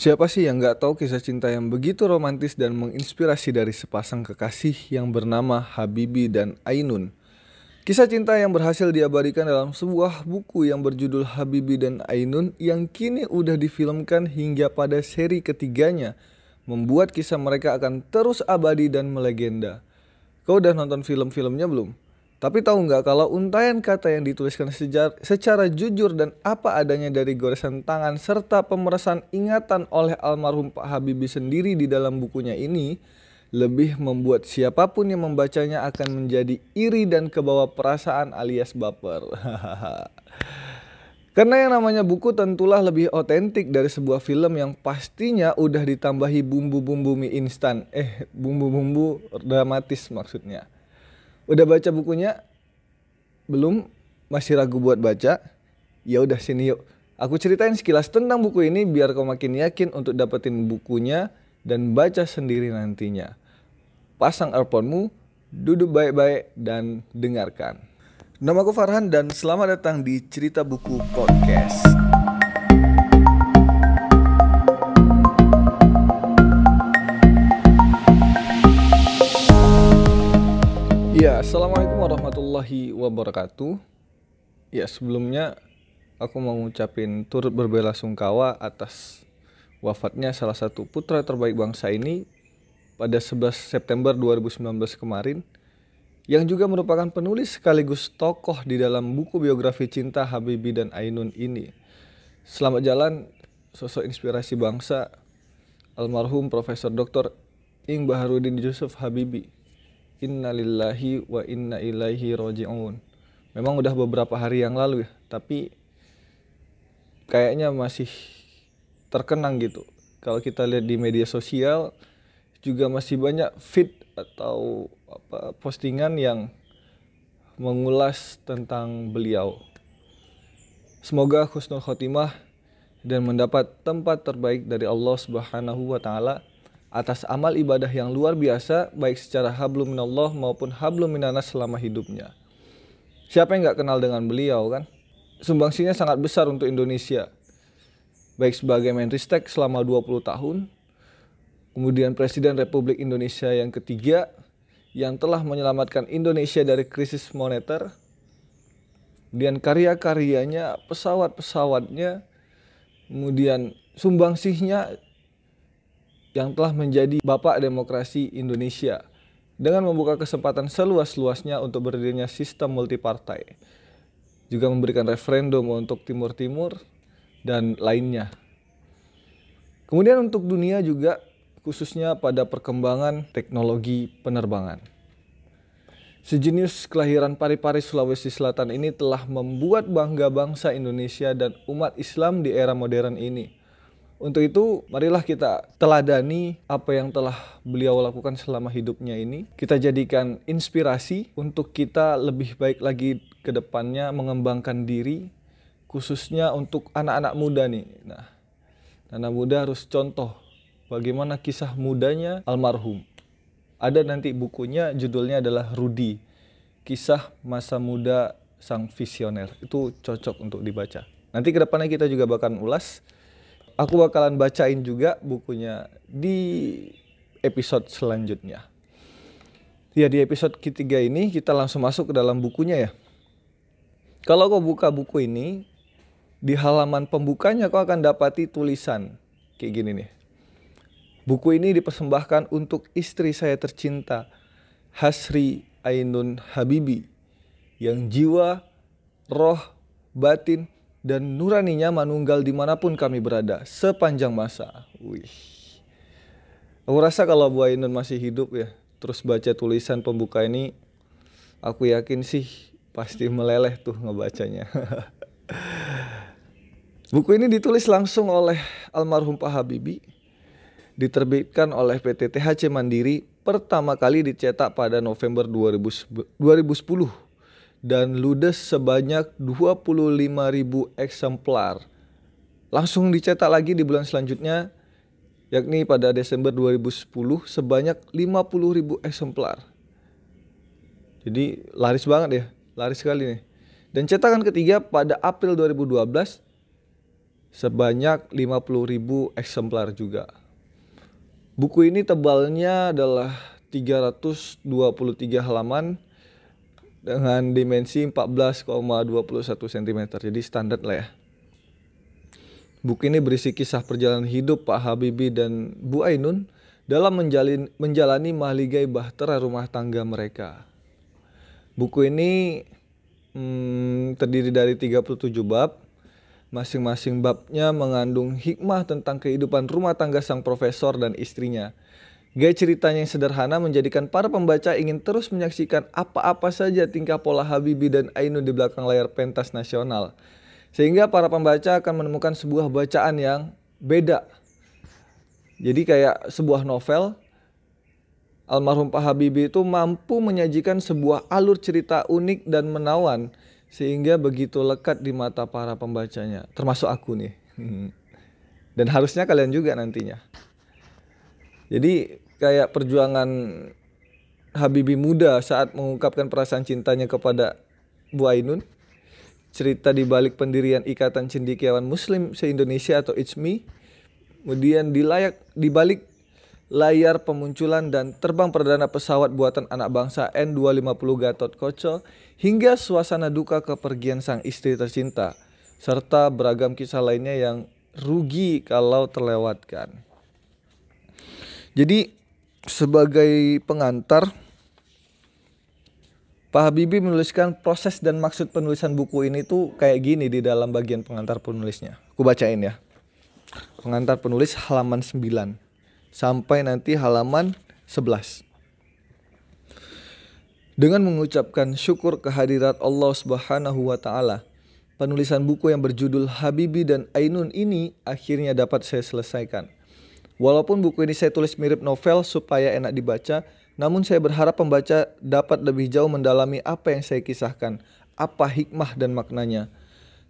Siapa sih yang gak tahu kisah cinta yang begitu romantis dan menginspirasi dari sepasang kekasih yang bernama Habibi dan Ainun? Kisah cinta yang berhasil diabadikan dalam sebuah buku yang berjudul Habibi dan Ainun yang kini udah difilmkan hingga pada seri ketiganya membuat kisah mereka akan terus abadi dan melegenda. Kau udah nonton film-filmnya belum? Tapi tahu nggak kalau untayan kata yang dituliskan sejar, secara jujur dan apa adanya dari goresan tangan serta pemerasan ingatan oleh almarhum Pak Habibie sendiri di dalam bukunya ini lebih membuat siapa pun yang membacanya akan menjadi iri dan kebawa perasaan alias baper. Karena yang namanya buku tentulah lebih otentik dari sebuah film yang pastinya udah ditambahi bumbu-bumbu mie instan. Eh, bumbu-bumbu dramatis maksudnya. Udah baca bukunya? Belum? Masih ragu buat baca? Ya udah sini yuk. Aku ceritain sekilas tentang buku ini biar kau makin yakin untuk dapetin bukunya dan baca sendiri nantinya. Pasang earphone-mu, duduk baik-baik dan dengarkan. Nama aku Farhan dan selamat datang di Cerita Buku Podcast. Assalamualaikum warahmatullahi wabarakatuh. Ya, sebelumnya aku mau ngucapin turut berbela sungkawa atas wafatnya salah satu putra terbaik bangsa ini pada 11 September 2019 kemarin yang juga merupakan penulis sekaligus tokoh di dalam buku biografi cinta Habibie dan Ainun ini. Selamat jalan sosok inspirasi bangsa almarhum Profesor Dr. Ing Baharudin Yusuf Habibie innalillahi wa inna ilaihi roji'un. Memang udah beberapa hari yang lalu ya, tapi kayaknya masih terkenang gitu. Kalau kita lihat di media sosial juga masih banyak feed atau apa postingan yang mengulas tentang beliau. Semoga husnul khotimah dan mendapat tempat terbaik dari Allah Subhanahu wa taala atas amal ibadah yang luar biasa baik secara hablum minallah maupun hablum minanas selama hidupnya. Siapa yang nggak kenal dengan beliau kan? Sumbangsinya sangat besar untuk Indonesia. Baik sebagai Menristek selama 20 tahun, kemudian Presiden Republik Indonesia yang ketiga yang telah menyelamatkan Indonesia dari krisis moneter, kemudian karya-karyanya, pesawat-pesawatnya, kemudian sumbangsihnya yang telah menjadi bapak demokrasi Indonesia dengan membuka kesempatan seluas-luasnya untuk berdirinya sistem multipartai. Juga memberikan referendum untuk Timur Timur dan lainnya. Kemudian untuk dunia juga khususnya pada perkembangan teknologi penerbangan. Sejenius kelahiran Parepare Sulawesi Selatan ini telah membuat bangga bangsa Indonesia dan umat Islam di era modern ini untuk itu, marilah kita teladani apa yang telah beliau lakukan selama hidupnya ini. Kita jadikan inspirasi untuk kita lebih baik lagi ke depannya mengembangkan diri, khususnya untuk anak-anak muda nih. Nah, anak muda harus contoh bagaimana kisah mudanya almarhum. Ada nanti bukunya judulnya adalah Rudi, kisah masa muda sang visioner. Itu cocok untuk dibaca. Nanti ke depannya kita juga bakal ulas aku bakalan bacain juga bukunya di episode selanjutnya. Ya di episode ketiga ini kita langsung masuk ke dalam bukunya ya. Kalau kau buka buku ini, di halaman pembukanya kau akan dapati tulisan kayak gini nih. Buku ini dipersembahkan untuk istri saya tercinta, Hasri Ainun Habibi, yang jiwa, roh, batin, dan nuraninya manunggal di mana pun kami berada sepanjang masa. Wih. Aku rasa kalau Bu Ainun masih hidup ya, terus baca tulisan pembuka ini, aku yakin sih pasti meleleh tuh ngebacanya. Buku ini ditulis langsung oleh almarhum Pak Habibie, diterbitkan oleh PT THC Mandiri, pertama kali dicetak pada November 2010 dan ludes sebanyak 25.000 eksemplar. Langsung dicetak lagi di bulan selanjutnya, yakni pada Desember 2010 sebanyak 50.000 eksemplar. Jadi laris banget ya, laris sekali nih. Dan cetakan ketiga pada April 2012 sebanyak 50.000 eksemplar juga. Buku ini tebalnya adalah 323 halaman dengan dimensi 14,21 cm. Jadi standar lah ya. Buku ini berisi kisah perjalanan hidup Pak Habibie dan Bu Ainun dalam menjalin, menjalani mahligai bahtera rumah tangga mereka. Buku ini hmm, terdiri dari 37 bab. Masing-masing babnya mengandung hikmah tentang kehidupan rumah tangga sang profesor dan istrinya. Gaya ceritanya yang sederhana menjadikan para pembaca ingin terus menyaksikan apa-apa saja tingkah pola Habibie dan Ainun di belakang layar pentas nasional. Sehingga para pembaca akan menemukan sebuah bacaan yang beda jadi kayak sebuah novel almarhum Pak Habibie itu mampu menyajikan sebuah alur cerita unik dan menawan sehingga begitu lekat di mata para pembacanya, termasuk aku nih. Dan harusnya kalian juga nantinya. Jadi kayak perjuangan Habibie muda saat mengungkapkan perasaan cintanya kepada Bu Ainun, cerita di balik pendirian Ikatan Cendikiawan Muslim se-Indonesia atau ICMI, Kemudian di layak di balik layar pemunculan dan terbang perdana pesawat buatan anak bangsa N250 Gatot Koco hingga suasana duka kepergian sang istri tercinta serta beragam kisah lainnya yang rugi kalau terlewatkan. Jadi sebagai pengantar Pak Habibie menuliskan proses dan maksud penulisan buku ini tuh kayak gini di dalam bagian pengantar penulisnya. Aku bacain ya pengantar penulis halaman 9 sampai nanti halaman 11. Dengan mengucapkan syukur kehadirat Allah Subhanahu wa taala, penulisan buku yang berjudul Habibi dan Ainun ini akhirnya dapat saya selesaikan. Walaupun buku ini saya tulis mirip novel supaya enak dibaca, namun saya berharap pembaca dapat lebih jauh mendalami apa yang saya kisahkan, apa hikmah dan maknanya.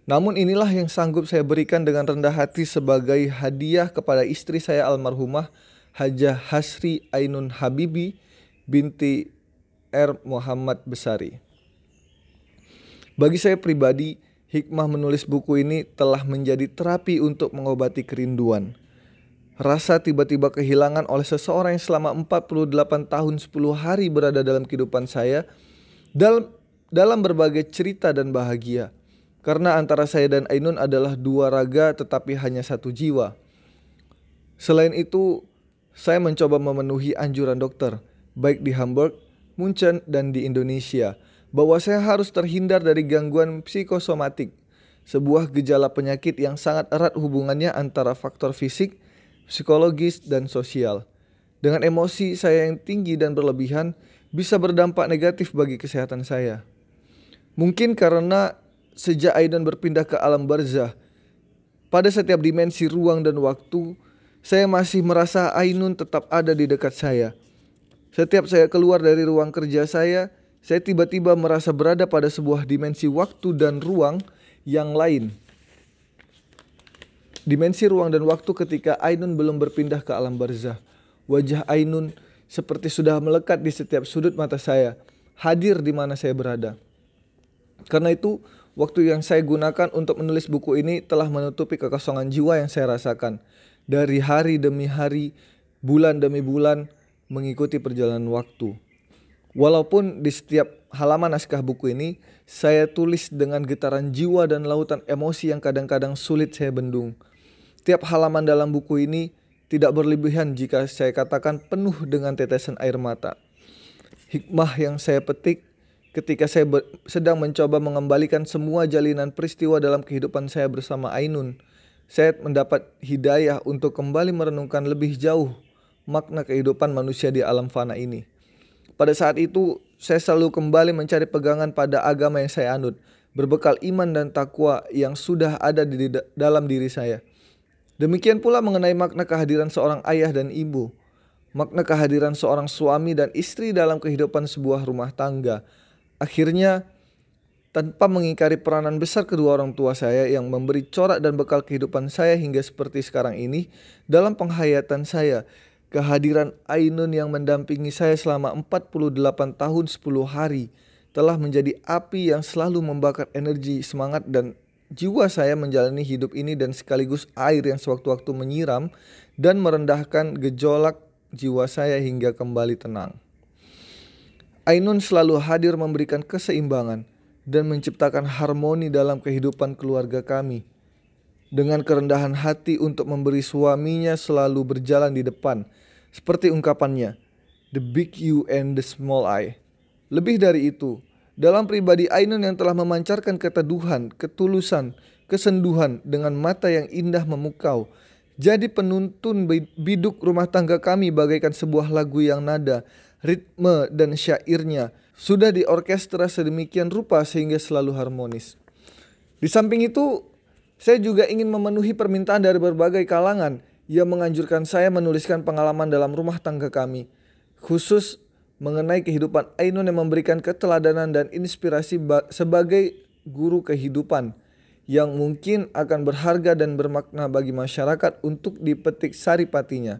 Namun inilah yang sanggup saya berikan dengan rendah hati sebagai hadiah kepada istri saya almarhumah Hajah Hasri Ainun Habibi binti R. Muhammad Besari. Bagi saya pribadi, hikmah menulis buku ini telah menjadi terapi untuk mengobati kerinduan. Rasa tiba-tiba kehilangan oleh seseorang yang selama 48 tahun 10 hari berada dalam kehidupan saya dalam dalam berbagai cerita dan bahagia karena antara saya dan Ainun adalah dua raga tetapi hanya satu jiwa. Selain itu, saya mencoba memenuhi anjuran dokter, baik di Hamburg, Munchen, dan di Indonesia, bahwa saya harus terhindar dari gangguan psikosomatik, sebuah gejala penyakit yang sangat erat hubungannya antara faktor fisik, psikologis, dan sosial. Dengan emosi saya yang tinggi dan berlebihan, bisa berdampak negatif bagi kesehatan saya. Mungkin karena sejak Aidan berpindah ke alam barzah, pada setiap dimensi ruang dan waktu, saya masih merasa Ainun tetap ada di dekat saya. Setiap saya keluar dari ruang kerja saya, saya tiba-tiba merasa berada pada sebuah dimensi waktu dan ruang yang lain. Dimensi ruang dan waktu ketika Ainun belum berpindah ke alam barzah. Wajah Ainun seperti sudah melekat di setiap sudut mata saya, hadir di mana saya berada. Karena itu, Waktu yang saya gunakan untuk menulis buku ini telah menutupi kekosongan jiwa yang saya rasakan. Dari hari demi hari, bulan demi bulan, mengikuti perjalanan waktu. Walaupun di setiap halaman naskah buku ini, saya tulis dengan getaran jiwa dan lautan emosi yang kadang-kadang sulit saya bendung. Tiap halaman dalam buku ini tidak berlebihan jika saya katakan penuh dengan tetesan air mata. Hikmah yang saya petik ketika saya sedang mencoba mengembalikan semua jalinan peristiwa dalam kehidupan saya bersama Ainun, saya mendapat hidayah untuk kembali merenungkan lebih jauh makna kehidupan manusia di alam fana ini. Pada saat itu, saya selalu kembali mencari pegangan pada agama yang saya anut, berbekal iman dan takwa yang sudah ada di dalam diri saya. Demikian pula mengenai makna kehadiran seorang ayah dan ibu, makna kehadiran seorang suami dan istri dalam kehidupan sebuah rumah tangga, Akhirnya, tanpa mengingkari peranan besar kedua orang tua saya yang memberi corak dan bekal kehidupan saya hingga seperti sekarang ini, dalam penghayatan saya, kehadiran Ainun yang mendampingi saya selama 48 tahun 10 hari telah menjadi api yang selalu membakar energi, semangat, dan jiwa saya menjalani hidup ini dan sekaligus air yang sewaktu-waktu menyiram dan merendahkan gejolak jiwa saya hingga kembali tenang. Ainun selalu hadir memberikan keseimbangan dan menciptakan harmoni dalam kehidupan keluarga kami. Dengan kerendahan hati untuk memberi suaminya selalu berjalan di depan, seperti ungkapannya, "The big you and the small I." Lebih dari itu, dalam pribadi Ainun yang telah memancarkan keteduhan, ketulusan, kesenduhan dengan mata yang indah memukau, jadi penuntun biduk rumah tangga kami bagaikan sebuah lagu yang nada, ritme dan syairnya sudah diorkestra sedemikian rupa sehingga selalu harmonis. Di samping itu, saya juga ingin memenuhi permintaan dari berbagai kalangan yang menganjurkan saya menuliskan pengalaman dalam rumah tangga kami, khusus mengenai kehidupan Ainun yang memberikan keteladanan dan inspirasi sebagai guru kehidupan yang mungkin akan berharga dan bermakna bagi masyarakat untuk dipetik saripatinya.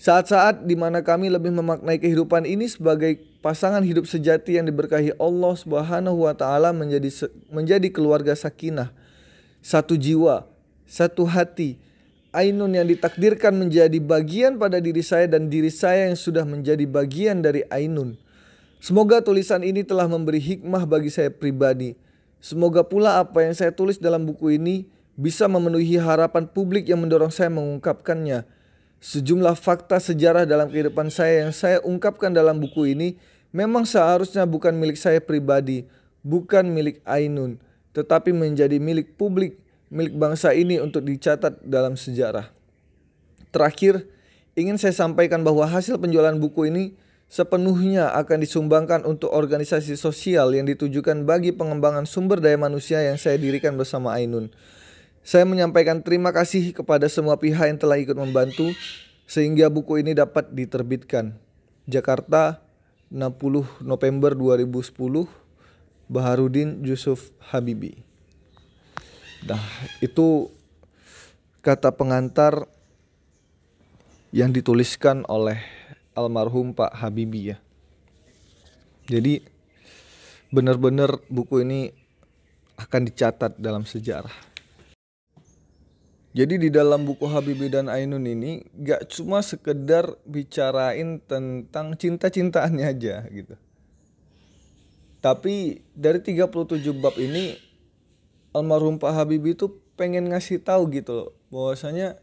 Saat-saat di mana kami lebih memaknai kehidupan ini sebagai pasangan hidup sejati yang diberkahi Allah Subhanahu wa taala menjadi menjadi keluarga sakinah, satu jiwa, satu hati, Ainun yang ditakdirkan menjadi bagian pada diri saya dan diri saya yang sudah menjadi bagian dari Ainun. Semoga tulisan ini telah memberi hikmah bagi saya pribadi. Semoga pula apa yang saya tulis dalam buku ini bisa memenuhi harapan publik yang mendorong saya mengungkapkannya. Sejumlah fakta sejarah dalam kehidupan saya yang saya ungkapkan dalam buku ini memang seharusnya bukan milik saya pribadi, bukan milik Ainun, tetapi menjadi milik publik milik bangsa ini untuk dicatat dalam sejarah. Terakhir, ingin saya sampaikan bahwa hasil penjualan buku ini sepenuhnya akan disumbangkan untuk organisasi sosial yang ditujukan bagi pengembangan sumber daya manusia yang saya dirikan bersama Ainun. Saya menyampaikan terima kasih kepada semua pihak yang telah ikut membantu sehingga buku ini dapat diterbitkan. Jakarta, 60 November 2010, Baharudin Yusuf Habibi. Nah, itu kata pengantar yang dituliskan oleh almarhum Pak Habibie ya. Jadi benar-benar buku ini akan dicatat dalam sejarah. Jadi di dalam buku Habibie dan Ainun ini gak cuma sekedar bicarain tentang cinta-cintaannya aja gitu. Tapi dari 37 bab ini almarhum Pak Habibie itu pengen ngasih tahu gitu loh bahwasanya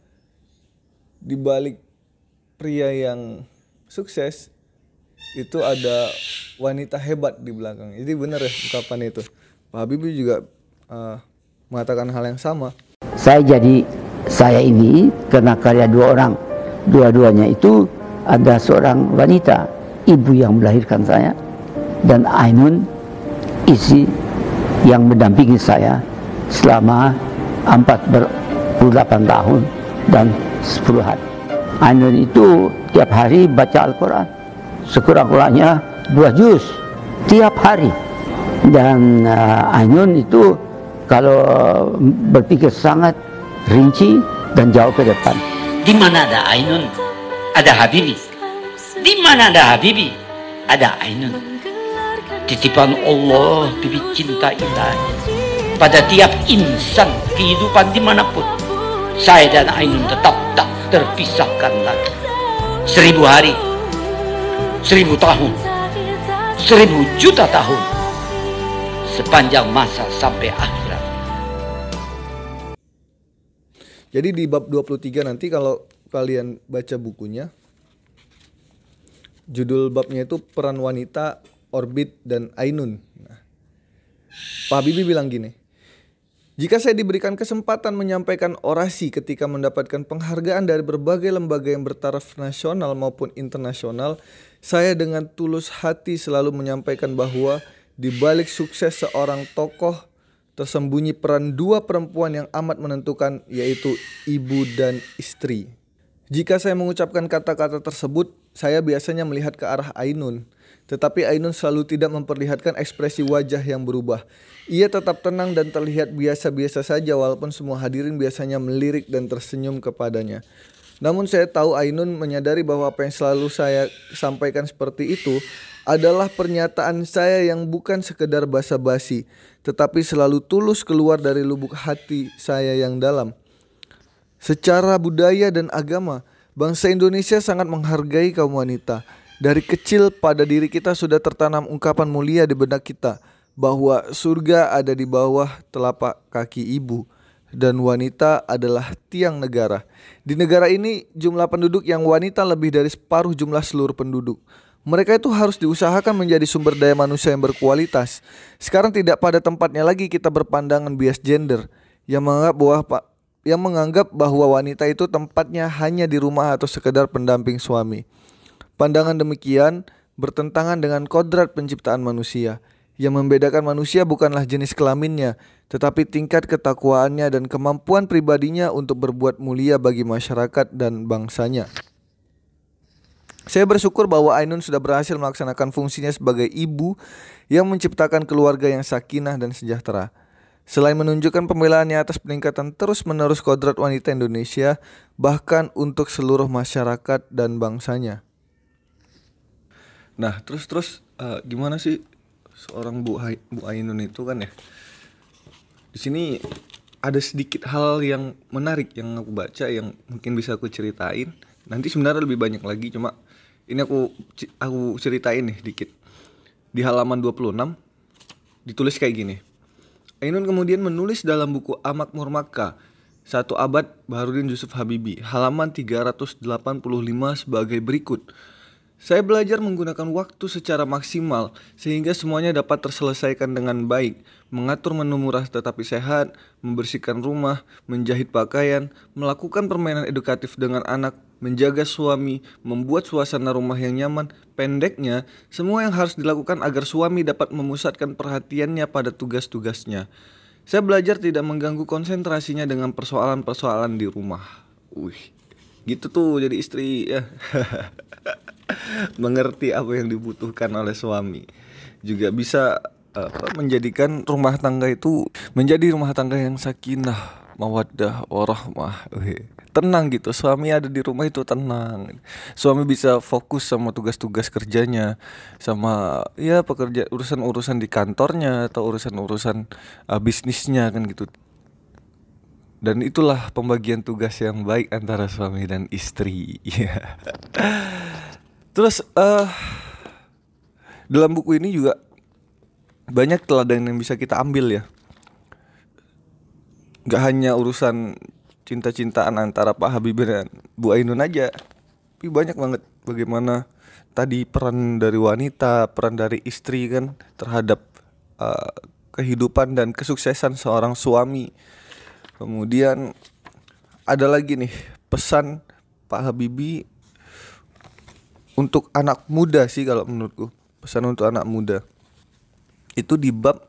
di balik pria yang sukses itu ada wanita hebat di belakang. Jadi benar ya ungkapan itu. Pak Habibie juga uh, mengatakan hal yang sama. Saya jadi saya ini karena karya dua orang. Dua-duanya itu ada seorang wanita, ibu yang melahirkan saya dan Ainun isi yang mendampingi saya selama 48 tahun dan 10 hari. Ainun itu tiap hari baca Al-Quran. Sekurang-kurangnya dua juz tiap hari. Dan uh, Ainun itu kalau berpikir sangat rinci dan jauh ke depan. Di mana ada Ainun, ada Habibi. Di mana ada Habibi, ada Ainun. Titipan Allah, bibit cinta ilahi pada tiap insan kehidupan di mana pun. Saya dan Ainun tetap tak terpisahkan lagi. Seribu hari, seribu tahun, seribu juta tahun, sepanjang masa sampai akhirat. Jadi di bab 23 nanti kalau kalian baca bukunya, judul babnya itu peran wanita, orbit, dan Ainun. Nah, Pak Habibie bilang gini, jika saya diberikan kesempatan menyampaikan orasi ketika mendapatkan penghargaan dari berbagai lembaga yang bertaraf nasional maupun internasional, saya dengan tulus hati selalu menyampaikan bahwa di balik sukses seorang tokoh tersembunyi peran dua perempuan yang amat menentukan yaitu ibu dan istri. Jika saya mengucapkan kata-kata tersebut, saya biasanya melihat ke arah Ainun tetapi Ainun selalu tidak memperlihatkan ekspresi wajah yang berubah. Ia tetap tenang dan terlihat biasa-biasa saja walaupun semua hadirin biasanya melirik dan tersenyum kepadanya. Namun saya tahu Ainun menyadari bahwa apa yang selalu saya sampaikan seperti itu adalah pernyataan saya yang bukan sekedar basa-basi, tetapi selalu tulus keluar dari lubuk hati saya yang dalam. Secara budaya dan agama, bangsa Indonesia sangat menghargai kaum wanita. Dari kecil pada diri kita sudah tertanam ungkapan mulia di benak kita bahwa surga ada di bawah telapak kaki ibu dan wanita adalah tiang negara. Di negara ini jumlah penduduk yang wanita lebih dari separuh jumlah seluruh penduduk. Mereka itu harus diusahakan menjadi sumber daya manusia yang berkualitas. Sekarang tidak pada tempatnya lagi kita berpandangan bias gender yang menganggap bahwa yang menganggap bahwa wanita itu tempatnya hanya di rumah atau sekedar pendamping suami. Pandangan demikian bertentangan dengan kodrat penciptaan manusia. Yang membedakan manusia bukanlah jenis kelaminnya, tetapi tingkat ketakwaannya dan kemampuan pribadinya untuk berbuat mulia bagi masyarakat dan bangsanya. Saya bersyukur bahwa Ainun sudah berhasil melaksanakan fungsinya sebagai ibu yang menciptakan keluarga yang sakinah dan sejahtera. Selain menunjukkan pembelaannya atas peningkatan terus-menerus kodrat wanita Indonesia, bahkan untuk seluruh masyarakat dan bangsanya. Nah, terus-terus uh, gimana sih seorang Bu, Hai, Bu Ainun itu kan ya? Di sini ada sedikit hal yang menarik yang aku baca yang mungkin bisa aku ceritain. Nanti sebenarnya lebih banyak lagi cuma ini aku aku ceritain nih dikit. Di halaman 26 ditulis kayak gini. Ainun kemudian menulis dalam buku Amak Murmaka satu abad Baharudin Yusuf Habibi halaman 385 sebagai berikut saya belajar menggunakan waktu secara maksimal sehingga semuanya dapat terselesaikan dengan baik. Mengatur menu murah tetapi sehat, membersihkan rumah, menjahit pakaian, melakukan permainan edukatif dengan anak, menjaga suami, membuat suasana rumah yang nyaman. Pendeknya, semua yang harus dilakukan agar suami dapat memusatkan perhatiannya pada tugas-tugasnya. Saya belajar tidak mengganggu konsentrasinya dengan persoalan-persoalan di rumah. Wih, gitu tuh jadi istri ya. mengerti apa yang dibutuhkan oleh suami. Juga bisa apa, menjadikan rumah tangga itu menjadi rumah tangga yang sakinah mawaddah warahmah. Tenang gitu. Suami ada di rumah itu tenang. Suami bisa fokus sama tugas-tugas kerjanya sama ya pekerja urusan-urusan di kantornya atau urusan-urusan uh, bisnisnya kan gitu. Dan itulah pembagian tugas yang baik antara suami dan istri. Ya Terus uh, dalam buku ini juga banyak teladan yang bisa kita ambil ya. Gak hanya urusan cinta-cintaan antara Pak Habibie dan Bu Ainun aja, tapi banyak banget bagaimana tadi peran dari wanita, peran dari istri kan terhadap uh, kehidupan dan kesuksesan seorang suami. Kemudian ada lagi nih pesan Pak Habibie untuk anak muda sih kalau menurutku. Pesan untuk anak muda. Itu di bab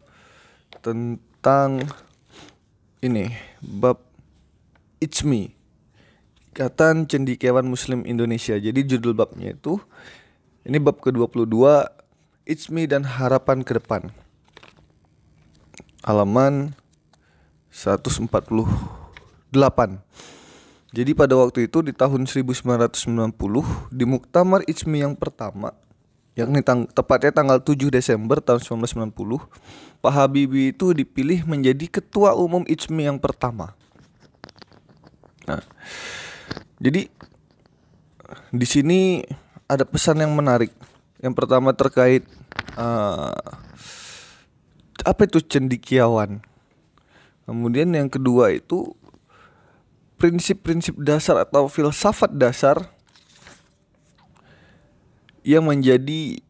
tentang ini bab It's Me. Ikatan Cendikiawan Muslim Indonesia. Jadi judul babnya itu ini bab ke-22 It's Me dan Harapan ke Depan. Halaman 148 jadi pada waktu itu di tahun 1990 di Muktamar Ijmi yang pertama yakni tang tepatnya tanggal 7 Desember tahun 1990 Pak Habibie itu dipilih menjadi ketua umum Ijmi yang pertama. Nah, jadi di sini ada pesan yang menarik. Yang pertama terkait uh, apa itu cendikiawan. Kemudian yang kedua itu prinsip-prinsip dasar atau filsafat dasar yang menjadi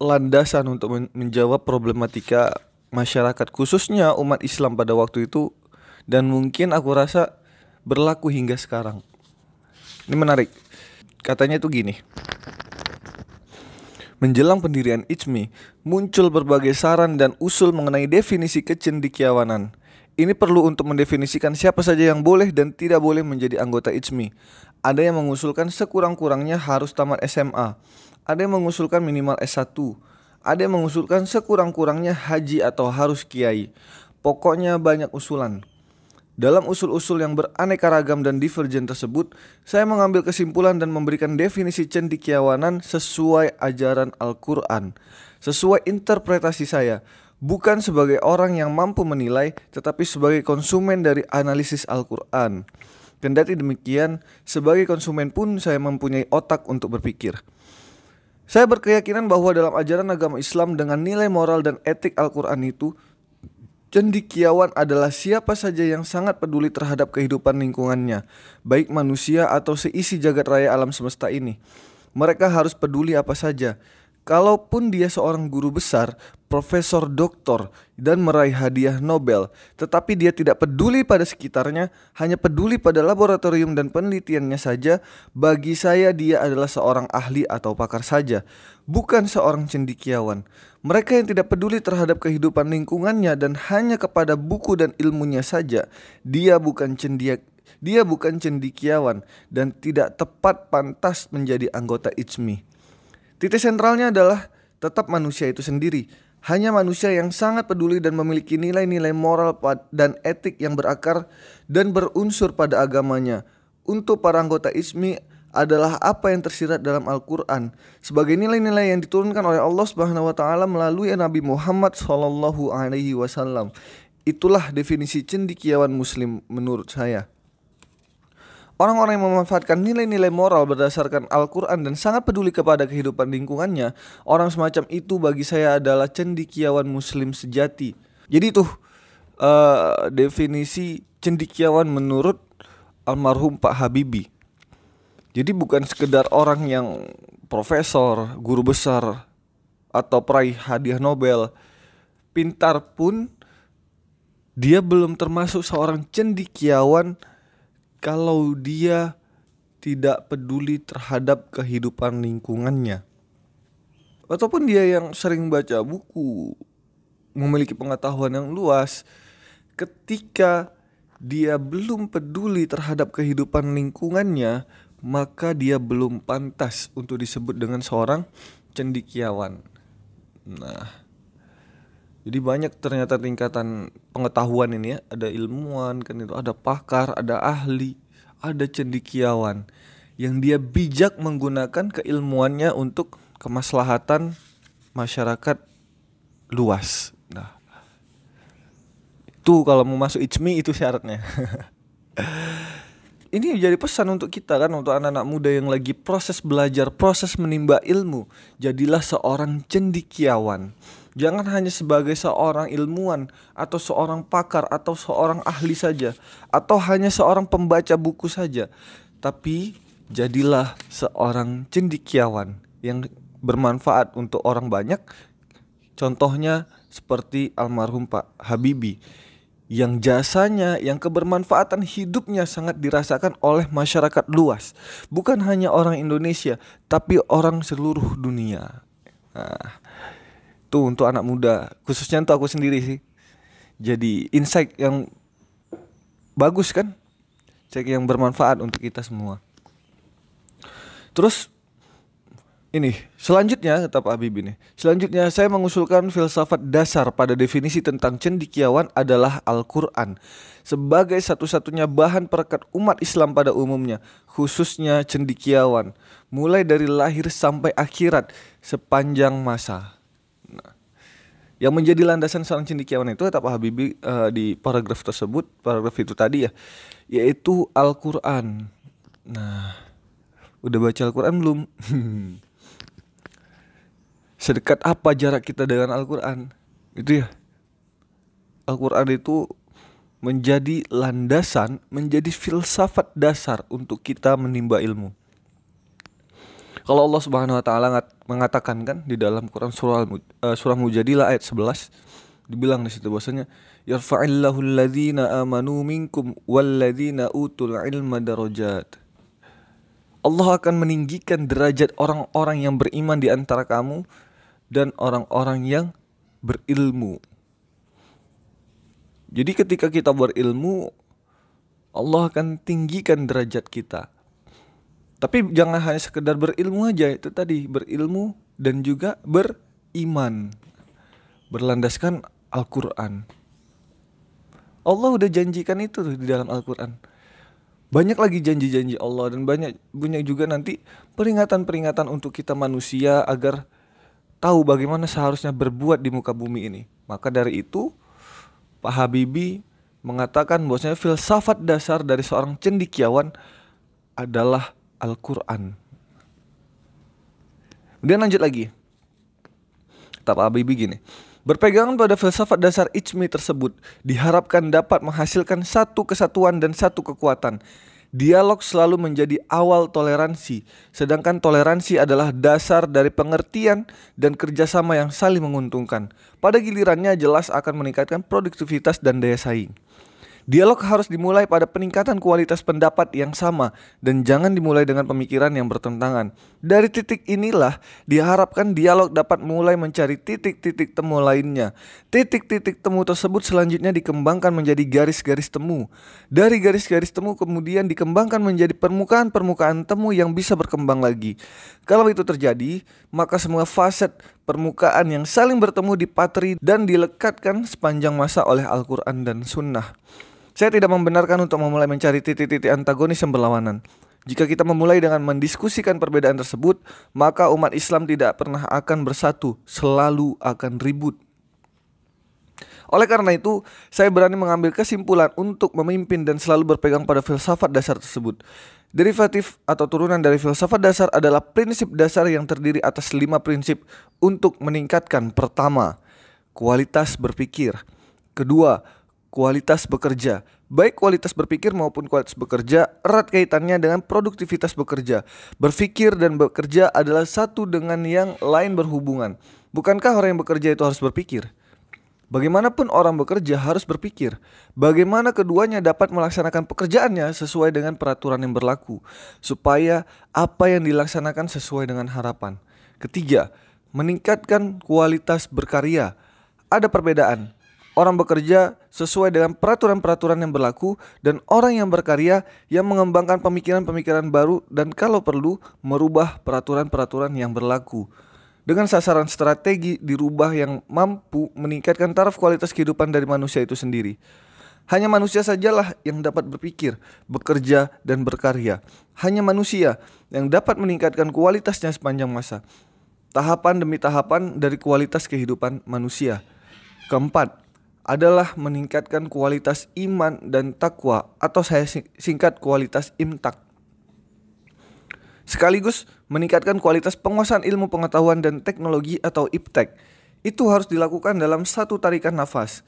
landasan untuk menjawab problematika masyarakat khususnya umat Islam pada waktu itu dan mungkin aku rasa berlaku hingga sekarang. Ini menarik. Katanya itu gini. Menjelang pendirian ICMI, muncul berbagai saran dan usul mengenai definisi kecendikiawanan. Ini perlu untuk mendefinisikan siapa saja yang boleh dan tidak boleh menjadi anggota ICMI. Ada yang mengusulkan sekurang-kurangnya harus tamat SMA. Ada yang mengusulkan minimal S1. Ada yang mengusulkan sekurang-kurangnya haji atau harus kiai. Pokoknya banyak usulan. Dalam usul-usul yang beraneka ragam dan divergen tersebut, saya mengambil kesimpulan dan memberikan definisi cendikiawanan sesuai ajaran Al-Quran, sesuai interpretasi saya, bukan sebagai orang yang mampu menilai, tetapi sebagai konsumen dari analisis Al-Quran. Kendati demikian, sebagai konsumen pun saya mempunyai otak untuk berpikir. Saya berkeyakinan bahwa dalam ajaran agama Islam dengan nilai moral dan etik Al-Quran itu Cendikiawan adalah siapa saja yang sangat peduli terhadap kehidupan lingkungannya, baik manusia atau seisi jagat raya alam semesta ini. Mereka harus peduli apa saja. Kalaupun dia seorang guru besar, profesor doktor, dan meraih hadiah Nobel, tetapi dia tidak peduli pada sekitarnya, hanya peduli pada laboratorium dan penelitiannya saja, bagi saya dia adalah seorang ahli atau pakar saja, bukan seorang cendikiawan. Mereka yang tidak peduli terhadap kehidupan lingkungannya dan hanya kepada buku dan ilmunya saja, dia bukan cendiak dia bukan cendikiawan dan tidak tepat pantas menjadi anggota ICMI. Titik sentralnya adalah tetap manusia itu sendiri, hanya manusia yang sangat peduli dan memiliki nilai-nilai moral dan etik yang berakar dan berunsur pada agamanya. Untuk para anggota ISMI adalah apa yang tersirat dalam Al-Qur'an sebagai nilai-nilai yang diturunkan oleh Allah Subhanahu wa taala melalui Nabi Muhammad sallallahu alaihi wasallam. Itulah definisi cendikiawan muslim menurut saya. Orang-orang yang memanfaatkan nilai-nilai moral berdasarkan Al-Quran dan sangat peduli kepada kehidupan lingkungannya, orang semacam itu bagi saya adalah cendikiawan muslim sejati. Jadi tuh uh, definisi cendikiawan menurut almarhum Pak Habibie. Jadi bukan sekedar orang yang profesor, guru besar, atau peraih hadiah Nobel, pintar pun dia belum termasuk seorang cendikiawan kalau dia tidak peduli terhadap kehidupan lingkungannya. Ataupun dia yang sering baca buku, memiliki pengetahuan yang luas, ketika dia belum peduli terhadap kehidupan lingkungannya, maka dia belum pantas untuk disebut dengan seorang cendikiawan. Nah, jadi banyak ternyata tingkatan pengetahuan ini ya, ada ilmuwan kan itu, ada pakar, ada ahli, ada cendikiawan yang dia bijak menggunakan keilmuannya untuk kemaslahatan masyarakat luas. Nah, itu kalau mau masuk ICMI itu syaratnya. ini jadi pesan untuk kita kan untuk anak-anak muda yang lagi proses belajar, proses menimba ilmu. Jadilah seorang cendikiawan Jangan hanya sebagai seorang ilmuwan atau seorang pakar atau seorang ahli saja atau hanya seorang pembaca buku saja, tapi jadilah seorang cendikiawan yang bermanfaat untuk orang banyak. Contohnya seperti almarhum Pak Habibie yang jasanya, yang kebermanfaatan hidupnya sangat dirasakan oleh masyarakat luas, bukan hanya orang Indonesia, tapi orang seluruh dunia. Nah, tuh untuk anak muda. Khususnya untuk aku sendiri sih. Jadi insight yang bagus kan? Cek yang bermanfaat untuk kita semua. Terus ini selanjutnya kata Pak Habib ini selanjutnya saya mengusulkan filsafat dasar pada definisi tentang cendikiawan adalah Al-Quran sebagai satu-satunya bahan perekat umat Islam pada umumnya khususnya cendikiawan mulai dari lahir sampai akhirat sepanjang masa yang menjadi landasan seorang cendekiawan itu kata Pak uh, di paragraf tersebut, paragraf itu tadi ya, yaitu Al-Qur'an. Nah, udah baca Al-Qur'an belum? Sedekat apa jarak kita dengan Al-Qur'an? Itu ya. Al-Qur'an itu menjadi landasan, menjadi filsafat dasar untuk kita menimba ilmu. Kalau Allah Subhanahu wa taala mengatakan kan di dalam Quran surah uh, surah Mujadilah ayat 11 dibilang di situ bahwasanya yarfa'illahu alladhina amanu minkum walladzina utul ilma darajat. Allah akan meninggikan derajat orang-orang yang beriman di antara kamu dan orang-orang yang berilmu. Jadi ketika kita berilmu Allah akan tinggikan derajat kita. Tapi jangan hanya sekedar berilmu aja itu tadi berilmu dan juga beriman berlandaskan Al-Quran. Allah udah janjikan itu tuh di dalam Al-Quran banyak lagi janji-janji Allah dan banyak banyak juga nanti peringatan-peringatan untuk kita manusia agar tahu bagaimana seharusnya berbuat di muka bumi ini. Maka dari itu Pak Habibie mengatakan bahwasanya filsafat dasar dari seorang cendikiawan adalah Al-Qur'an. Kemudian lanjut lagi. Kata Pak Habibie gini. Berpegangan pada filsafat dasar Ijmi tersebut diharapkan dapat menghasilkan satu kesatuan dan satu kekuatan. Dialog selalu menjadi awal toleransi, sedangkan toleransi adalah dasar dari pengertian dan kerjasama yang saling menguntungkan. Pada gilirannya jelas akan meningkatkan produktivitas dan daya saing. Dialog harus dimulai pada peningkatan kualitas pendapat yang sama dan jangan dimulai dengan pemikiran yang bertentangan. Dari titik inilah diharapkan dialog dapat mulai mencari titik-titik temu lainnya. Titik-titik temu tersebut selanjutnya dikembangkan menjadi garis-garis temu. Dari garis-garis temu kemudian dikembangkan menjadi permukaan-permukaan temu yang bisa berkembang lagi. Kalau itu terjadi, maka semua faset permukaan yang saling bertemu dipatri dan dilekatkan sepanjang masa oleh Al-Quran dan Sunnah. Saya tidak membenarkan untuk memulai mencari titik-titik antagonis yang berlawanan. Jika kita memulai dengan mendiskusikan perbedaan tersebut, maka umat Islam tidak pernah akan bersatu, selalu akan ribut. Oleh karena itu, saya berani mengambil kesimpulan untuk memimpin dan selalu berpegang pada filsafat dasar tersebut. Derivatif atau turunan dari filsafat dasar adalah prinsip dasar yang terdiri atas lima prinsip untuk meningkatkan pertama, kualitas berpikir. Kedua, kualitas bekerja. Baik kualitas berpikir maupun kualitas bekerja erat kaitannya dengan produktivitas bekerja. Berpikir dan bekerja adalah satu dengan yang lain berhubungan. Bukankah orang yang bekerja itu harus berpikir? Bagaimanapun orang bekerja harus berpikir bagaimana keduanya dapat melaksanakan pekerjaannya sesuai dengan peraturan yang berlaku, supaya apa yang dilaksanakan sesuai dengan harapan. Ketiga, meningkatkan kualitas berkarya. Ada perbedaan orang bekerja sesuai dengan peraturan-peraturan yang berlaku dan orang yang berkarya yang mengembangkan pemikiran-pemikiran baru dan kalau perlu merubah peraturan-peraturan yang berlaku. Dengan sasaran strategi dirubah yang mampu meningkatkan taraf kualitas kehidupan dari manusia itu sendiri. Hanya manusia sajalah yang dapat berpikir, bekerja, dan berkarya. Hanya manusia yang dapat meningkatkan kualitasnya sepanjang masa. Tahapan demi tahapan dari kualitas kehidupan manusia. Keempat, adalah meningkatkan kualitas iman dan takwa atau saya singkat kualitas imtak. Sekaligus meningkatkan kualitas penguasaan ilmu pengetahuan dan teknologi atau iptek. Itu harus dilakukan dalam satu tarikan nafas.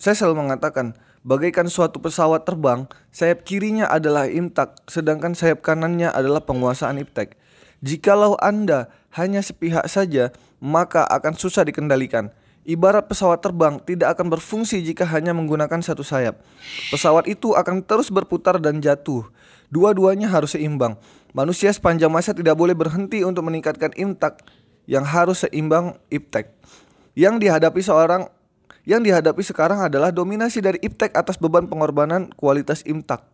Saya selalu mengatakan, bagaikan suatu pesawat terbang, sayap kirinya adalah imtak, sedangkan sayap kanannya adalah penguasaan iptek. Jikalau Anda hanya sepihak saja, maka akan susah dikendalikan. Ibarat pesawat terbang tidak akan berfungsi jika hanya menggunakan satu sayap. Pesawat itu akan terus berputar dan jatuh. Dua-duanya harus seimbang. Manusia sepanjang masa tidak boleh berhenti untuk meningkatkan imtak yang harus seimbang iptek. Yang dihadapi seorang yang dihadapi sekarang adalah dominasi dari iptek atas beban pengorbanan kualitas imtak.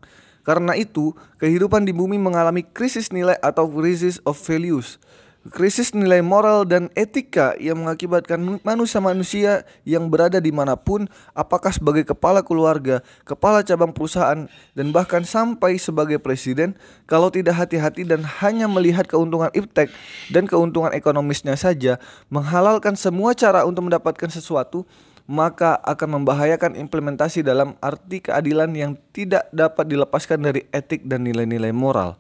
Karena itu, kehidupan di bumi mengalami krisis nilai atau crisis of values. Krisis nilai moral dan etika yang mengakibatkan manusia-manusia yang berada di mana pun, apakah sebagai kepala keluarga, kepala cabang perusahaan, dan bahkan sampai sebagai presiden, kalau tidak hati-hati dan hanya melihat keuntungan iptek dan keuntungan ekonomisnya saja, menghalalkan semua cara untuk mendapatkan sesuatu, maka akan membahayakan implementasi dalam arti keadilan yang tidak dapat dilepaskan dari etik dan nilai-nilai moral.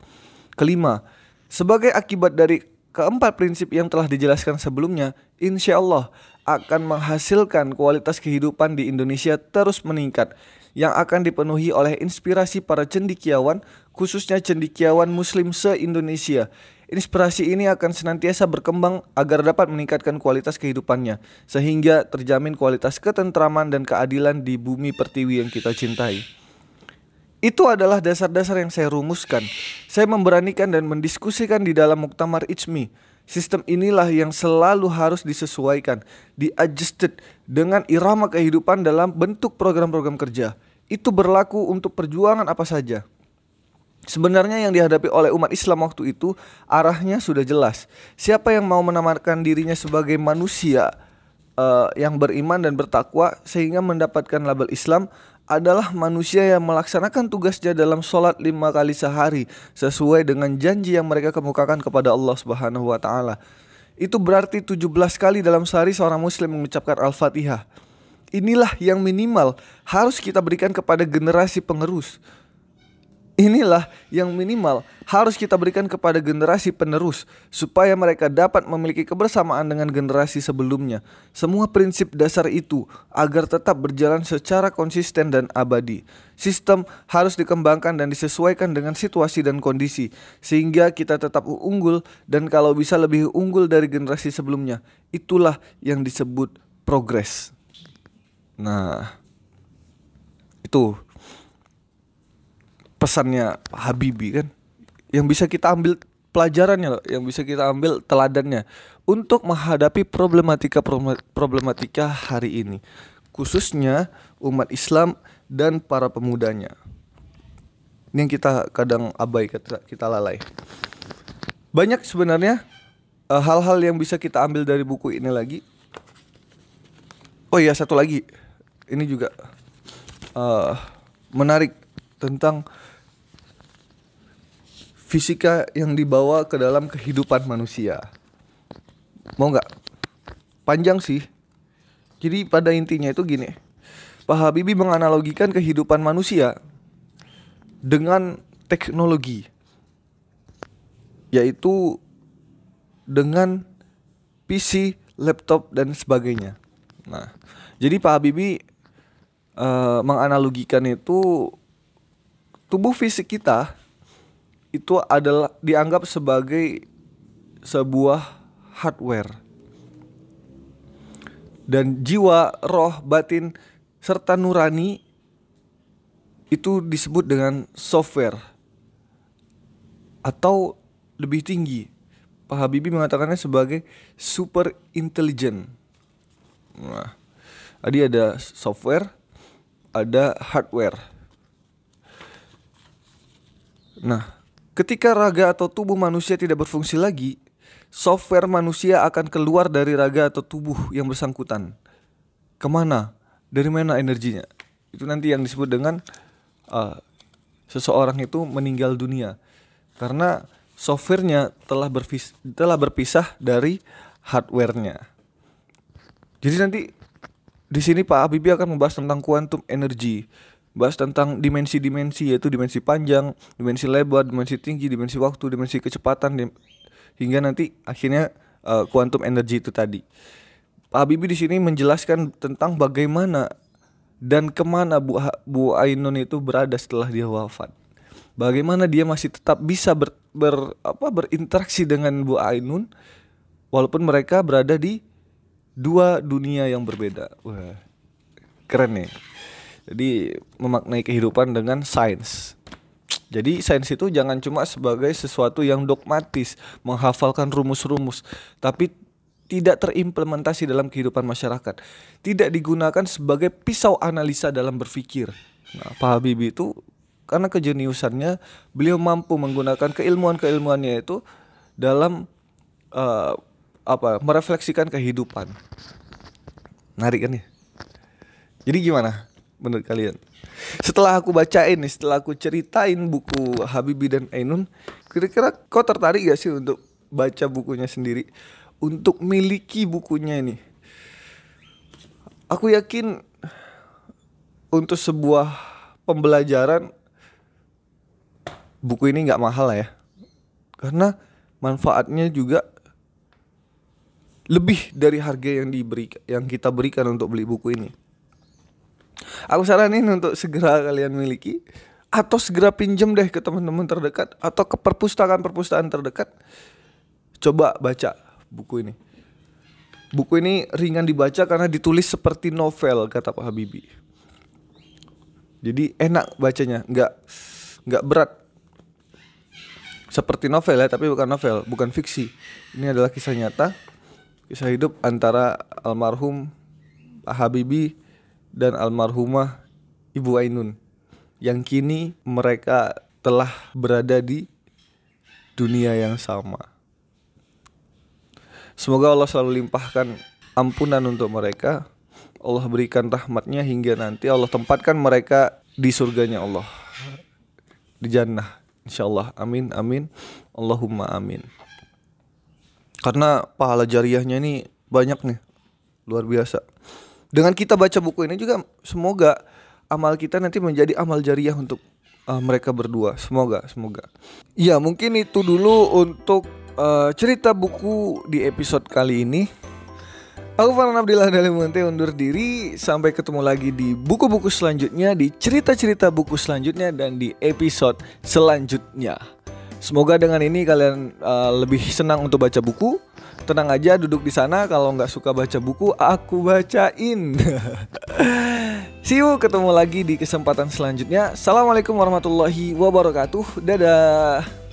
Kelima, sebagai akibat dari Keempat prinsip yang telah dijelaskan sebelumnya, insya Allah akan menghasilkan kualitas kehidupan di Indonesia terus meningkat yang akan dipenuhi oleh inspirasi para cendikiawan, khususnya cendikiawan muslim se-Indonesia. Inspirasi ini akan senantiasa berkembang agar dapat meningkatkan kualitas kehidupannya, sehingga terjamin kualitas ketentraman dan keadilan di bumi pertiwi yang kita cintai. Itu adalah dasar-dasar yang saya rumuskan. Saya memberanikan dan mendiskusikan di dalam Muktamar Ijmi. Sistem inilah yang selalu harus disesuaikan, diadjusted dengan irama kehidupan dalam bentuk program-program kerja. Itu berlaku untuk perjuangan apa saja. Sebenarnya yang dihadapi oleh umat Islam waktu itu arahnya sudah jelas. Siapa yang mau menamarkan dirinya sebagai manusia uh, yang beriman dan bertakwa sehingga mendapatkan label Islam adalah manusia yang melaksanakan tugasnya dalam sholat lima kali sehari sesuai dengan janji yang mereka kemukakan kepada Allah Subhanahu wa taala. Itu berarti 17 kali dalam sehari seorang muslim mengucapkan Al-Fatihah. Inilah yang minimal harus kita berikan kepada generasi penerus. Inilah yang minimal harus kita berikan kepada generasi penerus supaya mereka dapat memiliki kebersamaan dengan generasi sebelumnya. Semua prinsip dasar itu agar tetap berjalan secara konsisten dan abadi. Sistem harus dikembangkan dan disesuaikan dengan situasi dan kondisi sehingga kita tetap unggul dan kalau bisa lebih unggul dari generasi sebelumnya. Itulah yang disebut progres. Nah, itu pesannya Habibie kan yang bisa kita ambil pelajarannya loh, yang bisa kita ambil teladannya untuk menghadapi problematika problematika hari ini khususnya umat Islam dan para pemudanya. Ini yang kita kadang abai kita, lalai. Banyak sebenarnya eh, hal-hal yang bisa kita ambil dari buku ini lagi. Oh iya satu lagi. Ini juga uh, menarik tentang fisika yang dibawa ke dalam kehidupan manusia. Mau nggak? Panjang sih. Jadi pada intinya itu gini. Pak Habibie menganalogikan kehidupan manusia dengan teknologi. Yaitu dengan PC, laptop dan sebagainya. Nah, jadi Pak Habibie uh, menganalogikan itu tubuh fisik kita itu adalah dianggap sebagai sebuah hardware. Dan jiwa, roh, batin serta nurani itu disebut dengan software atau lebih tinggi. Pak Habibie mengatakannya sebagai super intelligent. Nah, tadi ada software, ada hardware. Nah, Ketika raga atau tubuh manusia tidak berfungsi lagi, software manusia akan keluar dari raga atau tubuh yang bersangkutan. Ke mana? Dari mana energinya? Itu nanti yang disebut dengan uh, seseorang itu meninggal dunia karena softwarenya telah telah berpisah dari hardwarenya. Jadi nanti di sini Pak Habibie akan membahas tentang quantum energy bahas tentang dimensi-dimensi yaitu dimensi panjang, dimensi lebar, dimensi tinggi, dimensi waktu, dimensi kecepatan dim hingga nanti akhirnya uh, quantum energy itu tadi. Pak Habibie di sini menjelaskan tentang bagaimana dan ke mana Bu, Bu Ainun itu berada setelah dia wafat. Bagaimana dia masih tetap bisa ber, ber apa berinteraksi dengan Bu Ainun walaupun mereka berada di dua dunia yang berbeda. Wah, keren nih. Jadi memaknai kehidupan dengan sains. Jadi sains itu jangan cuma sebagai sesuatu yang dogmatis, menghafalkan rumus-rumus, tapi tidak terimplementasi dalam kehidupan masyarakat. Tidak digunakan sebagai pisau analisa dalam berpikir. Nah, Pak Habibie itu karena kejeniusannya, beliau mampu menggunakan keilmuan-keilmuannya itu dalam uh, apa? merefleksikan kehidupan. Menarik kan ya? Jadi gimana? Menurut kalian? Setelah aku bacain nih, setelah aku ceritain buku Habibie dan Ainun, kira-kira kau tertarik gak sih untuk baca bukunya sendiri? Untuk miliki bukunya ini? Aku yakin untuk sebuah pembelajaran buku ini nggak mahal lah ya, karena manfaatnya juga lebih dari harga yang diberi yang kita berikan untuk beli buku ini. Aku saranin untuk segera kalian miliki atau segera pinjam deh ke teman-teman terdekat atau ke perpustakaan-perpustakaan terdekat. Coba baca buku ini. Buku ini ringan dibaca karena ditulis seperti novel kata Pak Habibie. Jadi enak bacanya, nggak nggak berat. Seperti novel ya, tapi bukan novel, bukan fiksi. Ini adalah kisah nyata, kisah hidup antara almarhum Pak Habibie dan almarhumah Ibu Ainun yang kini mereka telah berada di dunia yang sama. Semoga Allah selalu limpahkan ampunan untuk mereka. Allah berikan rahmatnya hingga nanti Allah tempatkan mereka di surganya Allah di jannah insyaallah amin amin Allahumma amin karena pahala jariahnya ini banyak nih luar biasa dengan kita baca buku ini juga semoga amal kita nanti menjadi amal jariah untuk uh, mereka berdua. Semoga semoga. Ya mungkin itu dulu untuk uh, cerita buku di episode kali ini. Aku Farhan Abdillah dari Monte undur diri. Sampai ketemu lagi di buku-buku selanjutnya Di cerita-cerita buku selanjutnya Dan di episode selanjutnya. Semoga dengan ini kalian uh, lebih senang untuk baca buku Tenang aja duduk di sana. Kalau nggak suka baca buku Aku bacain. See ketemu lagi di kesempatan selanjutnya. Assalamualaikum warahmatullahi wabarakatuh. Dadah